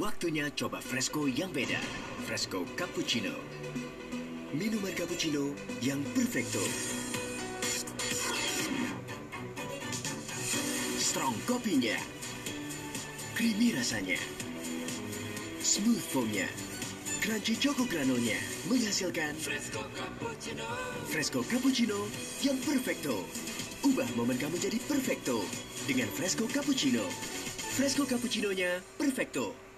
Waktunya coba Fresco yang beda. Fresco Cappuccino. Minuman cappuccino yang perfecto. Strong kopinya. Creamy rasanya. Smooth foamnya. Crunchy choco Granonya menghasilkan Fresco Cappuccino. Fresco Cappuccino yang perfecto. Ubah momen kamu jadi perfecto dengan Fresco Cappuccino. Fresco Cappuccinonya perfecto.